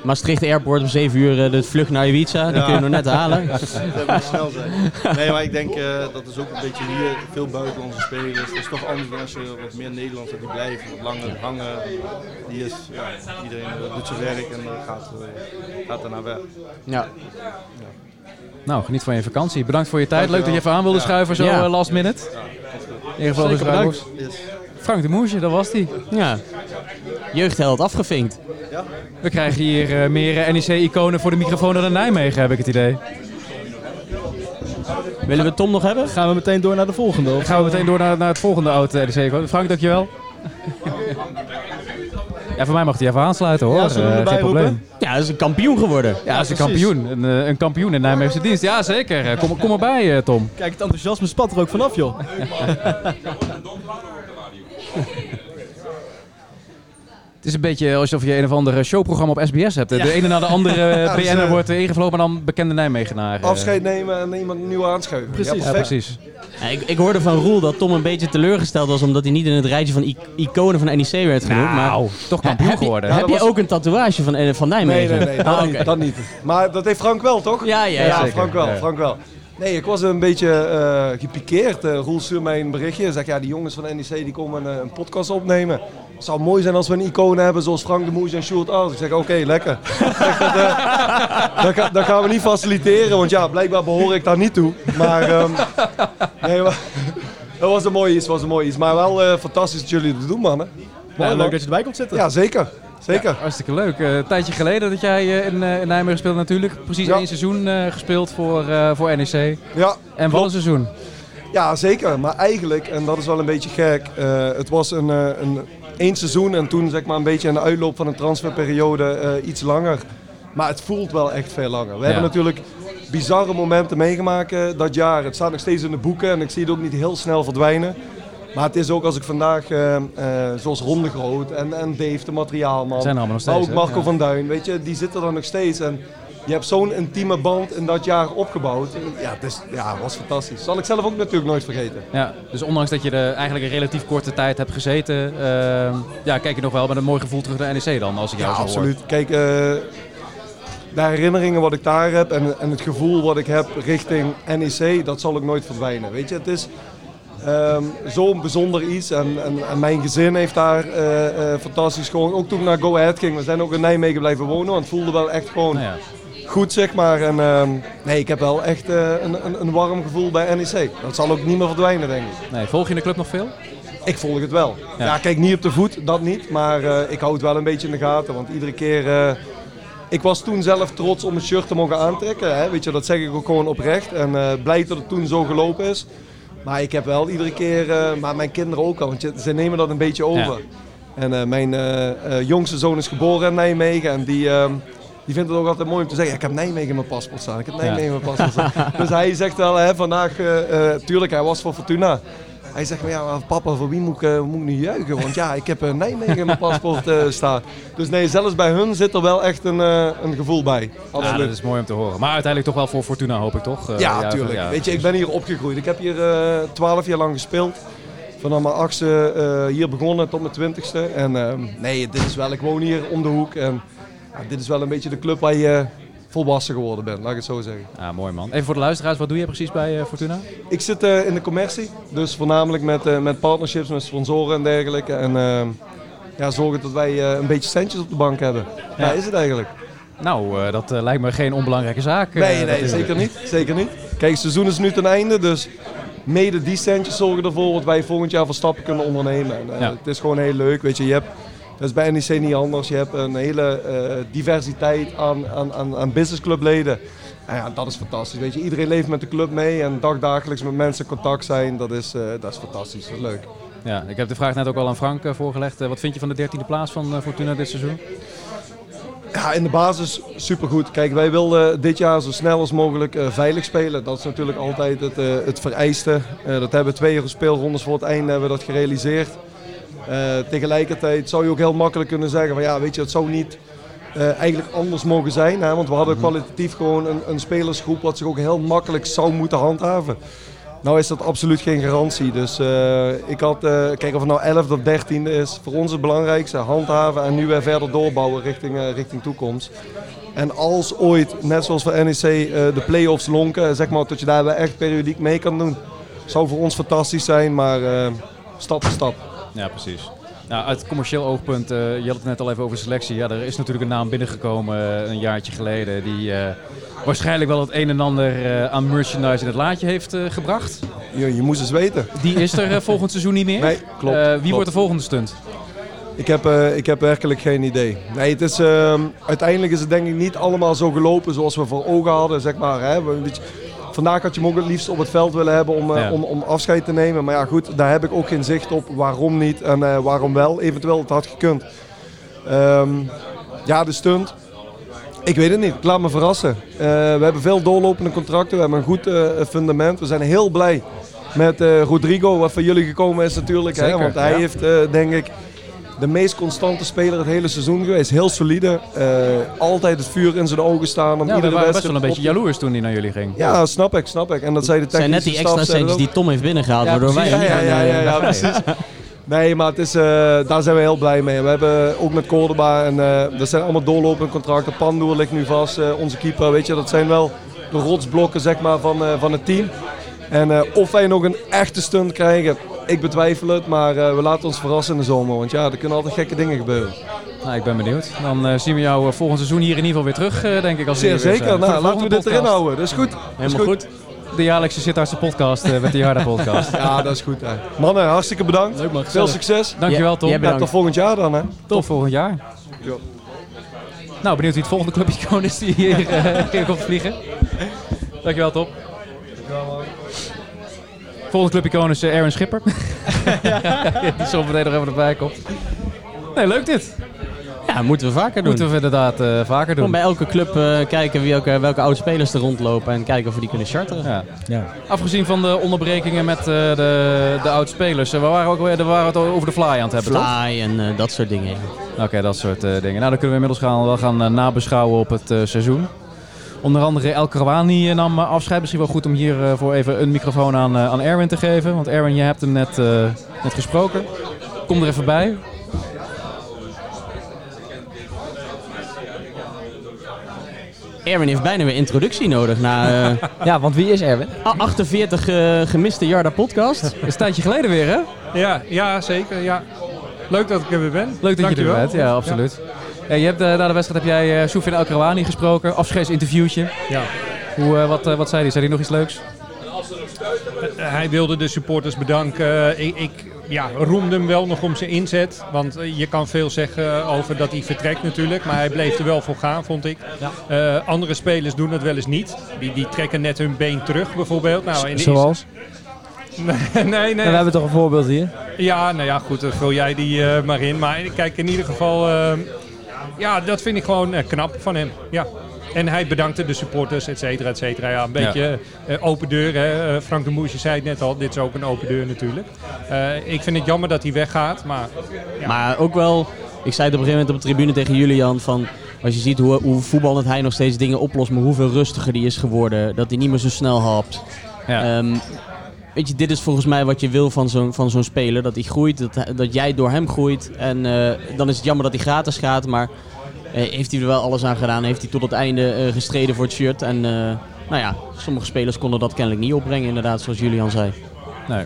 Maastricht Airport om 7 uur de vlucht naar Ibiza. Die
Ja.
kun je nog net halen.
Dat moet snel zijn. Nee, maar ik denk dat is ook een beetje hier veel buitenlandse spelers. Het is toch anders dan als je wat meer Nederlanders hebt die blijven, wat langer hangen. Die is, ja, iedereen doet zijn werk en gaat, gaat daarna weg.
Ja.
Nou, geniet van je vakantie. Bedankt voor je tijd. Leuk dat je even aan wilde
Ja.
schuiven zo
Ja.
eh, last minute. Ingevlogen
Zeker
Struikbos.
Yes.
Frank de Moesje, dat was die.
ja. Jeugdheld afgevinkt.
We krijgen hier eh, meer eh, NEC-iconen voor de microfoon dan in Nijmegen, heb ik het idee.
Willen we Tom nog hebben?
Gaan we meteen door naar de volgende? Of?
Gaan we meteen door naar, naar het volgende oud NEC-icoon. Frank, dankjewel. Ja, voor mij mag hij even aansluiten hoor.
Ja, zullen we
Eh,
erbij
geen probleem.
roepen?
Ja, dat is een kampioen geworden.
Ja, dat is een
precies.
kampioen. Een, eh, een kampioen in Nijmeegse dienst. Ja, zeker. Eh, Kom, kom erbij, eh, Tom.
Kijk, het enthousiasme spat er ook vanaf, joh.
Het is een beetje alsof je een of ander showprogramma op SBS hebt. De ene na de andere
Ja, dus,
BN'er
eh,
wordt eh, ingevlogen, maar dan bekende Nijmegenaar. eh.
Afscheid nemen en iemand nieuw aanschuiven.
Precies.
Ja,
precies.
Ja, ik, ik hoorde van Roel dat Tom een beetje teleurgesteld was omdat hij niet in het rijtje van iconen van NEC werd genoemd. maar
Nou, toch kampioen
heb je,
geworden.
Ja,
heb je
was-
ook een tatoeage van, eh, van
Nee,
Nijmegen?
nee, nee, dat,
Ah,
niet,
oké.
dat niet. Maar dat heeft Frank wel, toch?
Ja, ja,
Ja,
ja.
zeker.
Frank wel,
Ja.
Frank wel. Nee, ik was een beetje eh gepikeerd. Eh, Roel stuurde mij een berichtje. Zegt, ja, die jongens van NEC die komen een, een podcast opnemen. Het zou mooi zijn als we een icoon hebben zoals Frank de Moes en Sjoerd Ars. Ik zeg, oké, lekker. Zeg, dat, eh, dat, ga- dat gaan we niet faciliteren, want ja, blijkbaar behoor ik daar niet toe. Maar, ehm, nee, maar dat was een mooi iets, was een mooi iets. Maar wel eh, fantastisch dat jullie het doen, mannen.
Ja, leuk dat je erbij komt zitten.
Ja, zeker. Zeker.
Hartstikke leuk. Eh, een tijdje geleden dat jij eh, in, eh, in Nijmegen speelde natuurlijk. Precies één seizoen gespeeld voor, voor NEC.
Ja,
En wat een seizoen.
Ja, zeker. Maar eigenlijk, en dat is wel een beetje gek, het was een, een één seizoen en toen zeg maar een beetje in de uitloop van een transferperiode iets langer. Maar het voelt wel echt veel langer. We hebben natuurlijk bizarre momenten meegemaakt dat jaar. Het staat nog steeds in de boeken en ik zie het ook niet heel snel verdwijnen. Maar het is ook als ik vandaag, eh, eh, zoals Ronde Groot en, en Dave, de materiaalman.
Zijn er allemaal nog
maar
steeds,
ook
hè?
Marco
Ja.
van Duin, weet je, die zitten er nog steeds. En je hebt zo'n intieme band in dat jaar opgebouwd. Ja, het is, ja, was fantastisch. Zal ik zelf ook natuurlijk nooit vergeten.
Ja, dus ondanks dat je er eigenlijk een relatief korte tijd hebt gezeten, ehm, ja, kijk je nog wel met een mooi gevoel terug naar NEC dan, als ik jou
Ja,
zo hoor.
absoluut. Kijk, eh, de herinneringen wat ik daar heb en, en het gevoel wat ik heb richting NEC, dat zal ook nooit verdwijnen. Weet je, het is ehm, zo'n bijzonder iets en, en, en mijn gezin heeft daar eh, eh, fantastisch gewoon, ook toen ik naar Go Ahead ging, we zijn ook in Nijmegen blijven wonen, want het voelde wel echt gewoon
Nou ja.
goed, zeg maar. En ehm, nee, ik heb wel echt eh, een, een, een warm gevoel bij NEC. Dat zal ook niet meer verdwijnen, denk ik.
Nee, volg je de club nog veel?
Ik volg het wel.
Ja.
Ja, kijk, niet op de voet, dat niet. Maar ik hou het wel een beetje in de gaten. Want iedere keer... ik was toen zelf trots om het shirt te mogen aantrekken. Hè? Weet je, dat zeg ik ook gewoon oprecht. En blij dat het toen zo gelopen is. Maar ik heb wel iedere keer... eh, maar mijn kinderen ook al. Want je, ze nemen dat een beetje over. En eh, mijn eh, jongste zoon is geboren in Nijmegen. En die... ehm, die vindt het ook altijd mooi om te zeggen, ik heb Nijmegen in mijn paspoort staan. Ik heb Nijmegen in mijn paspoort staan. dus hij zegt wel, hè, vandaag, tuurlijk, hij was voor Fortuna. Hij zegt, maar ja, papa, voor wie moet ik, eh, moet ik nu juichen? Want ja, ik heb eh, Nijmegen in mijn paspoort eh, staan. Dus nee, zelfs bij hun zit er wel echt een, een gevoel bij.
Ja, dat is mooi om te horen. Maar uiteindelijk toch wel voor Fortuna, hoop ik toch?
Ja, tuurlijk.
ja,
Weet je, ik ben hier opgegroeid. Ik heb hier twaalf jaar lang gespeeld. Vanaf mijn achtste hier begonnen tot mijn twintigste. En ehm, nee, dit is wel, ik woon hier om de hoek. En dit is wel een beetje de club waar je volwassen geworden bent, laat ik het zo zeggen.
Ja, mooi man. Even voor de luisteraars, wat doe je precies bij eh, Fortuna?
Ik zit eh, in de commercie, dus voornamelijk met, eh, met partnerships, met sponsoren en dergelijke. En ehm, ja, zorgen dat wij eh, een beetje centjes op de bank hebben. Ja,
Ja.
is het eigenlijk.
Nou, eh, dat lijkt me geen onbelangrijke zaak.
Nee, nee, zeker niet. Zeker niet. Kijk, het seizoen is nu ten einde, dus mede die centjes zorgen ervoor dat wij volgend jaar van stappen kunnen ondernemen. En, eh,
Ja.
Het is gewoon heel leuk, weet je. je hebt, dat is bij NEC niet anders. Je hebt een hele eh, diversiteit aan, aan, aan, aan businessclubleden. En ja, dat is fantastisch, weet je. Iedereen leeft met de club mee en dagdagelijks met mensen in contact zijn. Dat is, eh, dat is fantastisch, dat is leuk.
Ja, ik heb de vraag net ook al aan Frank eh, voorgelegd. Wat vind je van de dertiende plaats van Fortuna dit seizoen?
Ja, in de basis supergoed. Kijk, wij wilden dit jaar zo snel als mogelijk veilig spelen. Dat is natuurlijk altijd het, eh, het vereiste. Dat hebben we twee speelrondes voor het einde hebben we dat gerealiseerd. Eh, tegelijkertijd zou je ook heel makkelijk kunnen zeggen van ja, weet je, het zou niet eh, eigenlijk anders mogen zijn. Hè? Want we hadden kwalitatief gewoon een, een spelersgroep wat zich ook heel makkelijk zou moeten handhaven. Nou is dat absoluut geen garantie. Dus eh, ik had, kijk of het nou 11 of 13 is, voor ons het belangrijkste handhaven en nu weer verder doorbouwen richting, richting toekomst. En als ooit, net zoals voor NEC, de play-offs lonken, zeg maar, dat je daar wel echt periodiek mee kan doen. Zou voor ons fantastisch zijn, maar stap voor stap.
Ja, precies. Nou, uit commercieel oogpunt, eh, je had het net al even over selectie. Ja, er is natuurlijk een naam binnengekomen eh, een jaartje geleden die eh, waarschijnlijk wel het een en ander aan merchandise in het laadje heeft gebracht.
Je, je moest eens weten.
Die is er volgend seizoen niet meer.
Nee, klopt,
wie
klopt.
wordt de volgende stunt?
Ik heb, ik heb werkelijk geen idee. Nee, het is, ehm, uiteindelijk is het denk ik niet allemaal zo gelopen zoals we voor ogen hadden. Zeg maar, hè. We- weet je, vandaag had je hem ook het liefst op het veld willen hebben om, eh,
Ja.
om, om afscheid te nemen. Maar ja goed, daar heb ik ook geen zicht op waarom niet en eh, waarom wel. Eventueel, het had gekund. Ehm, ja, de stunt. Ik weet het niet. Ik laat me verrassen. Eh, we hebben veel doorlopende contracten. We hebben een goed fundament. We zijn heel blij met Rodrigo, wat van jullie gekomen is natuurlijk. Hè, want hij
ja.
heeft, denk ik, de meest constante speler het hele seizoen geweest. Heel solide. Eh, altijd het vuur in zijn ogen staan. Om
Ja, we
iedere
waren best wel een beetje
op
jaloers toen hij naar jullie ging.
Ja, snap ik, snap ik. En dat zei de
Het zijn net die extra centjes die Tom heeft binnengehaald,
Ja,
waardoor wij
precies.
niet
ja, ja, ja, ja, precies. Nee, maar het is, eh, daar zijn we heel blij mee. We hebben ook met Cordoba en eh dat zijn allemaal doorlopende contracten. Pandoer ligt nu vast, eh, onze keeper. Weet je, dat zijn wel de rotsblokken zeg maar, van, eh, van het team. En eh, of wij nog een echte stunt krijgen, ik betwijfel het. Maar eh, we laten ons verrassen in de zomer. Want ja, er kunnen altijd gekke dingen gebeuren.
Nou, ik ben benieuwd. Dan eh, zien we jou eh, volgend seizoen hier in ieder geval weer terug, eh, denk ik. Als
Zeer zeker. Nou, laten we dit erin houden. Dat is goed. Is
Helemaal goed.
De jaarlijkse Sittardse podcast eh, met de Jarda podcast.
Ja, dat is goed. Hè. Mannen, hartstikke bedankt.
Leuk man,
Veel succes.
Dankjewel Tom.
Ja, tot volgend jaar dan. Hè.
Tot volgend jaar.
Ja.
Nou, benieuwd wie het volgende clubicoon is die hier, eh, hier komt vliegen. Dankjewel Tom. Volgende clubicoon is eh, Erwin Schipper. Die zo meteen nog even erbij komt. Nee, leuk dit.
Ja, moeten we vaker doen.
Moeten we inderdaad eh, vaker doen.
bij elke club eh, kijken wie welke, welke oud-spelers er rondlopen en kijken of we die kunnen charteren.
Ja.
Ja.
Afgezien van de onderbrekingen met eh, de, de oud-spelers. eh, we waren ook weer we waren het over de fly aan het hebben, toch?
Fly en eh, dat soort dingen.
Oké, dat soort eh, dingen. Nou, dan kunnen we inmiddels gaan, wel gaan eh, nabeschouwen op het eh, seizoen. Onder andere El Karawani eh, nam eh, afscheid. Misschien wel goed om hiervoor voor even een microfoon aan, eh, aan Erwin te geven. Want Erwin, je hebt hem net, eh, net gesproken. Kom er even bij.
Erwin heeft bijna weer introductie nodig na eh,
ja, want wie is Erwin?
a- 48 eh, gemiste Jarda podcast.
Is een tijdje geleden weer, hè?
Ja, ja, zeker. Ja. Leuk dat ik er weer ben.
Leuk dat je er bent. Ja, absoluut. Ja, je hebt, eh, na de wedstrijd heb jij uh, Soufin El Karawani gesproken. Afscheidsinterviewtje.
Ja.
Hoe, eh, wat, eh, wat zei hij? Zei hij nog iets leuks?
Eh, Hij wilde de supporters bedanken. Ik, ik ja, roemde hem wel nog om zijn inzet. Want eh, je kan veel zeggen over dat hij vertrekt natuurlijk. Maar hij bleef er wel voor gaan, vond ik. Eh, andere spelers doen dat wel eens niet. Die, die trekken net hun been terug bijvoorbeeld. Nou, in
Zoals?
eerste- Nee, nee.
we hebben toch een voorbeeld hier?
Ja, nou ja, goed, dan vul jij die eh, maar in. Maar kijk, in ieder geval, eh, ja, dat vind ik gewoon eh, knap van hem. Ja. En hij bedankte de supporters, et cetera, et cetera. Ja, een beetje eh, open deur. Hè. Eh, Frank de Moesje zei het net al, dit is ook een open deur natuurlijk. Ik vind het jammer dat hij weggaat, maar Ja.
Maar ook wel, ik zei het op een gegeven moment op de tribune tegen Julian van... Als je ziet hoe, hoe voetballend hij nog steeds dingen oplost, maar hoeveel rustiger die is geworden. Dat hij niet meer zo snel hapt.
Ja.
Weet je, dit is volgens mij wat je wil van zo'n van zo'n speler. Dat hij groeit, dat, dat jij door hem groeit. En eh, dan is het jammer dat hij gratis gaat, maar eh, heeft hij er wel alles aan gedaan. Heeft hij tot het einde eh, gestreden voor het shirt. En nou ja, sommige spelers konden dat kennelijk niet opbrengen inderdaad, zoals Julian zei.
Nee.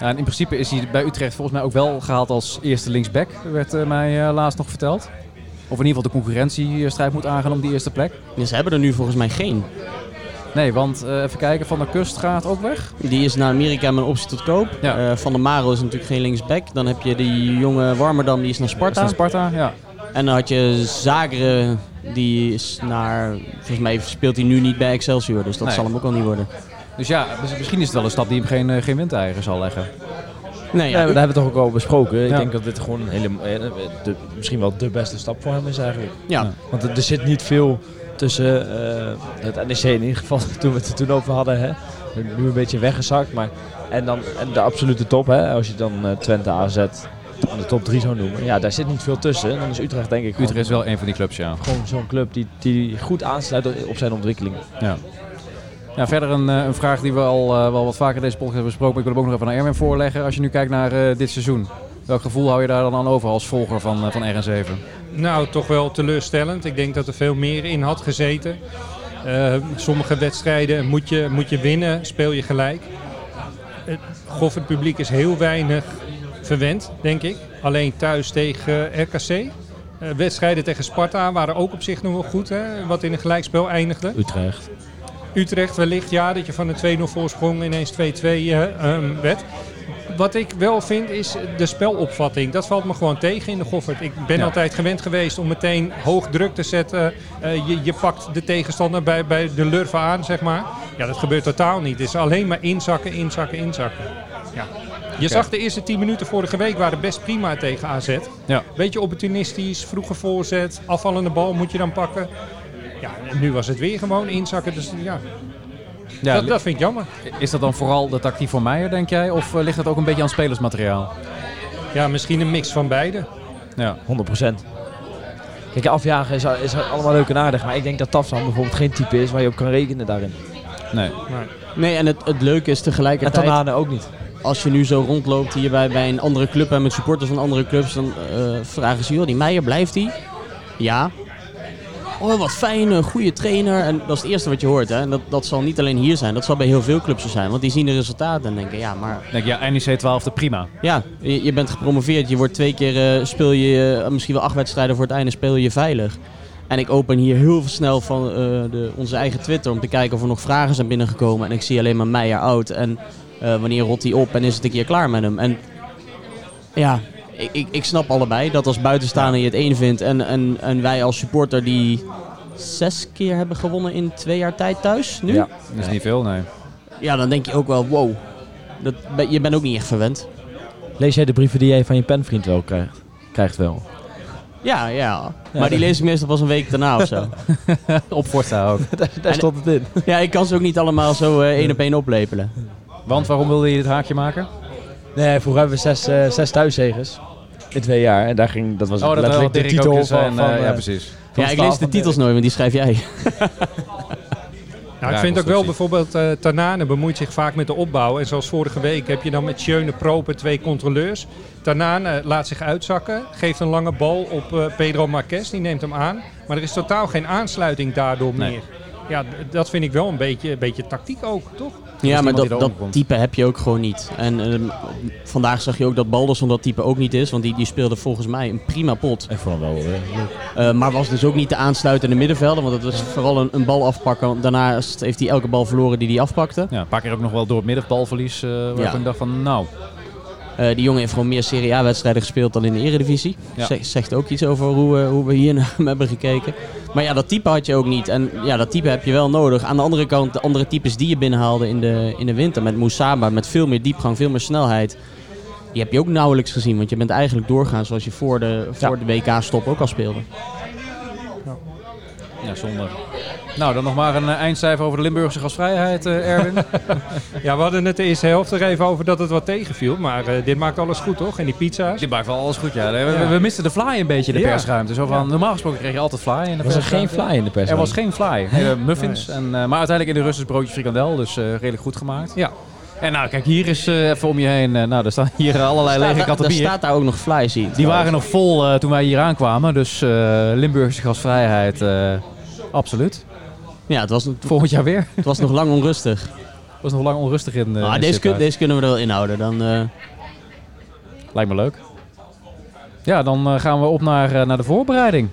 Ja, en in principe is hij bij Utrecht volgens mij ook wel gehaald als eerste linksback. Werd mij laatst nog verteld. Of in ieder geval de concurrentiestrijd moet aangaan om die eerste plek.
Dus ze hebben er nu volgens mij geen.
Nee, want eh, even kijken, Van der Kust gaat ook weg.
Die is naar Amerika met een optie tot koop.
Ja.
Eh, van der Marel is natuurlijk geen linksback. Dan heb je die jonge Warmerdam, die is naar Sparta.
Is naar Sparta, ja.
En dan had je Zagre, die is naar... Volgens mij speelt hij nu niet bij Excelsior, dus dat
Nee.
zal hem ook al niet worden.
Dus ja, dus misschien is het wel een stap die hem geen, eh, geen windeieren zal leggen.
Nee,
Ja,
ja,
dat hebben we toch ook al besproken. Ik denk dat dit gewoon een hele, de, misschien wel de beste stap voor hem is eigenlijk.
ja.
Want er, er zit niet veel tussen eh, het NEC in ieder geval, toen we het er toen over hadden. Hè. Nu een beetje weggezakt, maar en dan en de absolute top, hè, als je dan eh, Twente AZ aan de top 3 zou noemen. Ja, daar zit niet veel tussen. Dan is Utrecht denk ik gewoon,
Utrecht is wel een van die clubs, ja.
gewoon zo'n club die, die goed aansluit op zijn ontwikkeling.
Ja. Ja, verder een, eh, een vraag die we al wel wat vaker in deze podcast hebben besproken. Maar ik wil hem ook nog even aan Erwin voorleggen. Als je nu kijkt naar dit seizoen. Welk gevoel hou je daar dan aan over als volger van, van RN7?
Nou, toch wel teleurstellend. Ik denk dat er veel meer in had gezeten. Eh, sommige wedstrijden moet je, moet je winnen, speel je gelijk. Het Goffert publiek is heel weinig verwend, denk ik. Alleen thuis tegen eh, RKC. Eh, wedstrijden tegen Sparta waren ook op zich nog wel goed, hè, wat in een gelijkspel eindigde.
Utrecht.
Utrecht wellicht, ja, dat je van een 2-0 voorsprong ineens 2-2 eh, ehm, werd. Wat ik wel vind is de spelopvatting. Dat valt me gewoon tegen in de Goffert. Ik ben
Ja.
altijd gewend geweest om meteen hoog druk te zetten. Eh, je, je pakt de tegenstander bij, bij de lurven aan, zeg maar. Ja, dat gebeurt totaal niet. Het is alleen maar inzakken, inzakken, inzakken. Ja. Je zag de eerste 10 minuten vorige week waren best prima tegen AZ.
Ja.
Beetje opportunistisch, vroege voorzet, afvallende bal moet je dan pakken. Ja, en nu was het weer gewoon inzakken. Dus ja,
Ja,
dat, dat vind ik jammer.
Is dat dan vooral de tactiek van Meijer, denk jij? Of eh, ligt dat ook een beetje aan spelersmateriaal?
Ja, misschien een mix van beide.
Ja.
100%. Kijk, afjagen is, is allemaal leuk en aardig, maar ik denk dat Tafsan bijvoorbeeld geen type is waar je op kan rekenen daarin.
Nee.
Nee, en het, het leuke is
En
tegelijkertijd...
Tanane ook niet.
als je nu zo rondloopt hier bij, bij een andere club en met supporters van andere clubs, dan eh, vragen ze, joh, die Meijer, blijft hij? Ja. Oh, wat fijn, een goede trainer. En dat is het eerste wat je hoort. Hè. En dat, dat zal niet alleen hier zijn, dat zal bij heel veel clubs zo zijn. Want die zien de resultaten en denken, ja, maar
Denk je, ja, NEC 12e, prima.
ja, je, je bent gepromoveerd. Je wordt twee keer, eh, speel je eh, misschien wel acht wedstrijden voor het einde, speel je veilig. En ik open hier heel snel van eh, de, onze eigen Twitter om te kijken of er nog vragen zijn binnengekomen. En ik zie alleen maar Meijer oud. En wanneer rot hij op en is het een keer klaar met hem. En ja, ik, ik, ik snap allebei dat als buitenstaander je het één vindt. En, en, en wij als supporter die zes keer hebben gewonnen in twee jaar tijd thuis nu.
Ja.
Dat is niet veel, nee.
Ja, dan denk je ook wel, wow. dat, je bent ook niet echt verwend.
Lees jij de brieven die jij van je penvriend wel krijgt? Krijgt wel.
Ja, ja. Maar die lees ik meestal pas een week daarna of zo.
Op Forza ook.
daar daar stond het in.
ja, ik kan ze ook niet allemaal zo eh, één op één oplepelen.
Want waarom wilde je dit haakje maken?
Nee, vroeger hebben we zes, eh zes thuiszegers. In twee jaar. En daar ging, dat was
Oh, dat
letterlijk de titel
eens,
van,
en,
van,
eh, ja,
eh,
precies.
van
Ja, ik lees de titels nooit, want die schrijf jij.
Nou, ik vind ook wel bijvoorbeeld eh Tanane bemoeit zich vaak met de opbouw. En zoals vorige week heb je dan met Schöne Proper twee controleurs. Tanane laat zich uitzakken, geeft een lange bal op eh, Pedro Marquez, die neemt hem aan. Maar er is totaal geen aansluiting daardoor
Nee.
meer. Ja, dat vind ik wel een beetje, een beetje tactiek ook, toch?
Ja, maar dat, dat type heb je ook gewoon niet. En ehm, vandaag zag je ook dat Balderson dat type ook niet is. Want die, die speelde volgens mij een prima pot.
Ik vond wel eh.
Eh, maar was dus ook niet te aansluiten in de middenvelden. Want het was vooral een, een bal afpakken. Want daarna heeft hij elke bal verloren die hij afpakte.
Ja, een paar keer ook nog wel door het middenbalverlies. eh waar
Ja.
ik dacht van, nou,
die jongen heeft gewoon meer Serie A-wedstrijden gespeeld dan in de Eredivisie.
Ja.
Zegt, ook iets over hoe, eh, hoe we hier naar hem hebben gekeken. Maar ja, dat type had je ook niet. En ja, dat type heb je wel nodig. Aan de andere kant, de andere types die je binnenhaalde in de, in de winter. Met Moussaba, met veel meer diepgang, veel meer snelheid. Die heb je ook nauwelijks gezien. Want je bent eigenlijk doorgaan zoals je voor de, voor de WK-stop ook al speelde.
ja, zonde. Nou, dan nog maar een eh, eindcijfer over de Limburgse gasvrijheid, eh, Erwin.
Ja, we hadden het de eerste helft er even over dat het wat tegenviel. Maar eh, dit maakt alles goed, toch? En die pizza's.
Dit maakt wel alles goed, ja. We, we- we misten de fly een beetje in de
Ja.
persruimte. Zo van, Normaal gesproken kreeg je altijd fly in de
Was er geen
persruimte.
fly in de pers?
Er was geen fly. Nee, muffins. En, eh, maar uiteindelijk in de rust is broodje frikandel, dus eh, redelijk goed gemaakt.
Ja.
En nou, kijk, hier is eh, even om je heen. nou, er staan hier allerlei lege katten
er staat daar ook nog fly, zie je.
Die waren nog vol eh, toen wij hier aankwamen. Dus eh, Limburgse gasvrijheid, eh, absoluut.
Ja, het was,
Volgend jaar weer.
het was nog lang onrustig.
Was nog lang onrustig in. eh,
Ah,
in
deze, kun- deze kunnen we er wel inhouden. Dan, eh,
Lijkt me leuk. Ja, dan eh, gaan we op naar, naar de voorbereiding.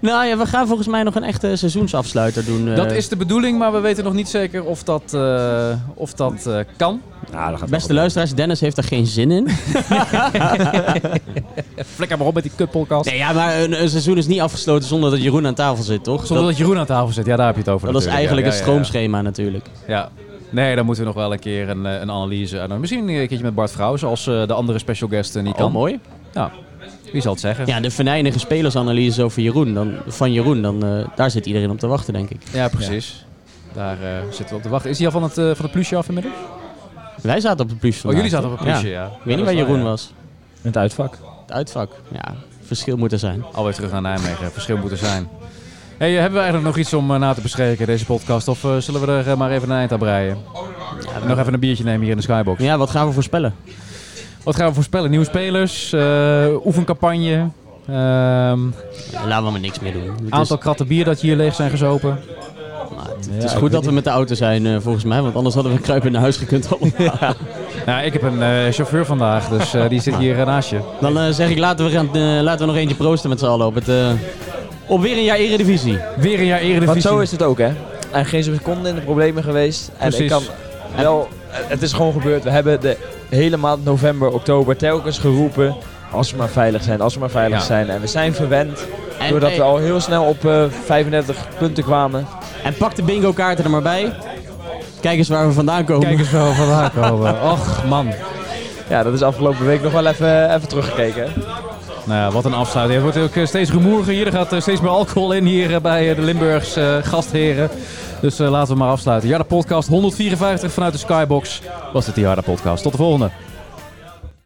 Nou ja, we gaan volgens mij nog een echte seizoensafsluiter doen. eh.
Dat is de bedoeling, maar we weten nog niet zeker of dat, eh, of dat eh, kan.
Ja, dat gaat
Beste luisteraars, Dennis heeft er geen zin in.
Flikker maar op met die kutpodcast.
Nee, ja, maar een, een seizoen is niet afgesloten zonder dat Jeroen aan tafel zit, toch?
Zonder
dat,
dat Jeroen aan tafel zit. Ja, daar heb je het over.
dat is eigenlijk
Ja,
het
ja, ja, ja.
stroomschema natuurlijk.
Ja. Nee, dan moeten we nog wel een keer een, een analyse aan doen. Misschien een keertje met Bart Vrouws als eh, de andere special guest niet
Oh,
kan.
mooi.
Wie zal het zeggen?
Ja, de venijnige spelersanalyse over Jeroen, dan, van Jeroen, dan, eh, daar zit iedereen op te wachten, denk ik.
Ja, precies. Daar eh, zitten we op te wachten. Is hij al van het, eh, van het plusje af inmiddels?
Wij zaten op het plus
Oh, jullie zaten op het plusje,
Ja.
ja.
Ik weet niet waar Jeroen was.
In het uitvak.
Het uitvak. Ja, verschil moet er zijn.
Alweer terug naar Nijmegen. Verschil moet er zijn. Hey, hebben we eigenlijk nog iets om na te bespreken, deze podcast? Of zullen we er maar even een eind aan breien? En nog even een biertje nemen hier in de Skybox.
Ja, wat gaan we voorspellen?
Wat gaan we voorspellen? Nieuwe spelers, eh, oefencampagne, ehm,
Ja, laten we maar niks meer doen. Het is-
aantal kratten bier dat hier leeg zijn gezopen.
nou, het, het is goed dat we met de auto zijn, eh, volgens mij, want anders hadden we kruipen naar huis gekund allemaal.
Nou, ik heb een eh, chauffeur vandaag, dus eh, die zit hier naast je.
Dan zeg ik, laten we, gaan, laten we nog eentje proosten met z'n allen op, het, eh, op weer een jaar Eredivisie.
Weer een jaar Eredivisie.
Want zo is het ook, hè. En geen seconde in de problemen geweest. En
Precies.
ik kan wel... Het is gewoon gebeurd. We hebben de hele maand november, oktober telkens geroepen... Als we maar veilig zijn, als we maar veilig
Ja.
zijn. En we zijn verwend.
En,
Doordat
hey,
we al heel snel op eh 35 punten kwamen.
en pak de bingo kaarten er maar bij. Kijk eens waar we vandaan komen.
Kijk eens wel vandaan komen. Och, man.
Ja, dat is afgelopen week nog wel even, even teruggekeken.
Nou ja, wat een afsluiting. Het wordt ook eh, steeds rumoeriger hier. Er gaat eh, steeds meer alcohol in hier eh, bij eh, de Limburgs eh, gastheren. Dus eh, laten we maar afsluiten. Ja, de podcast 154 vanuit de Skybox was het de Jarda podcast. Tot de volgende.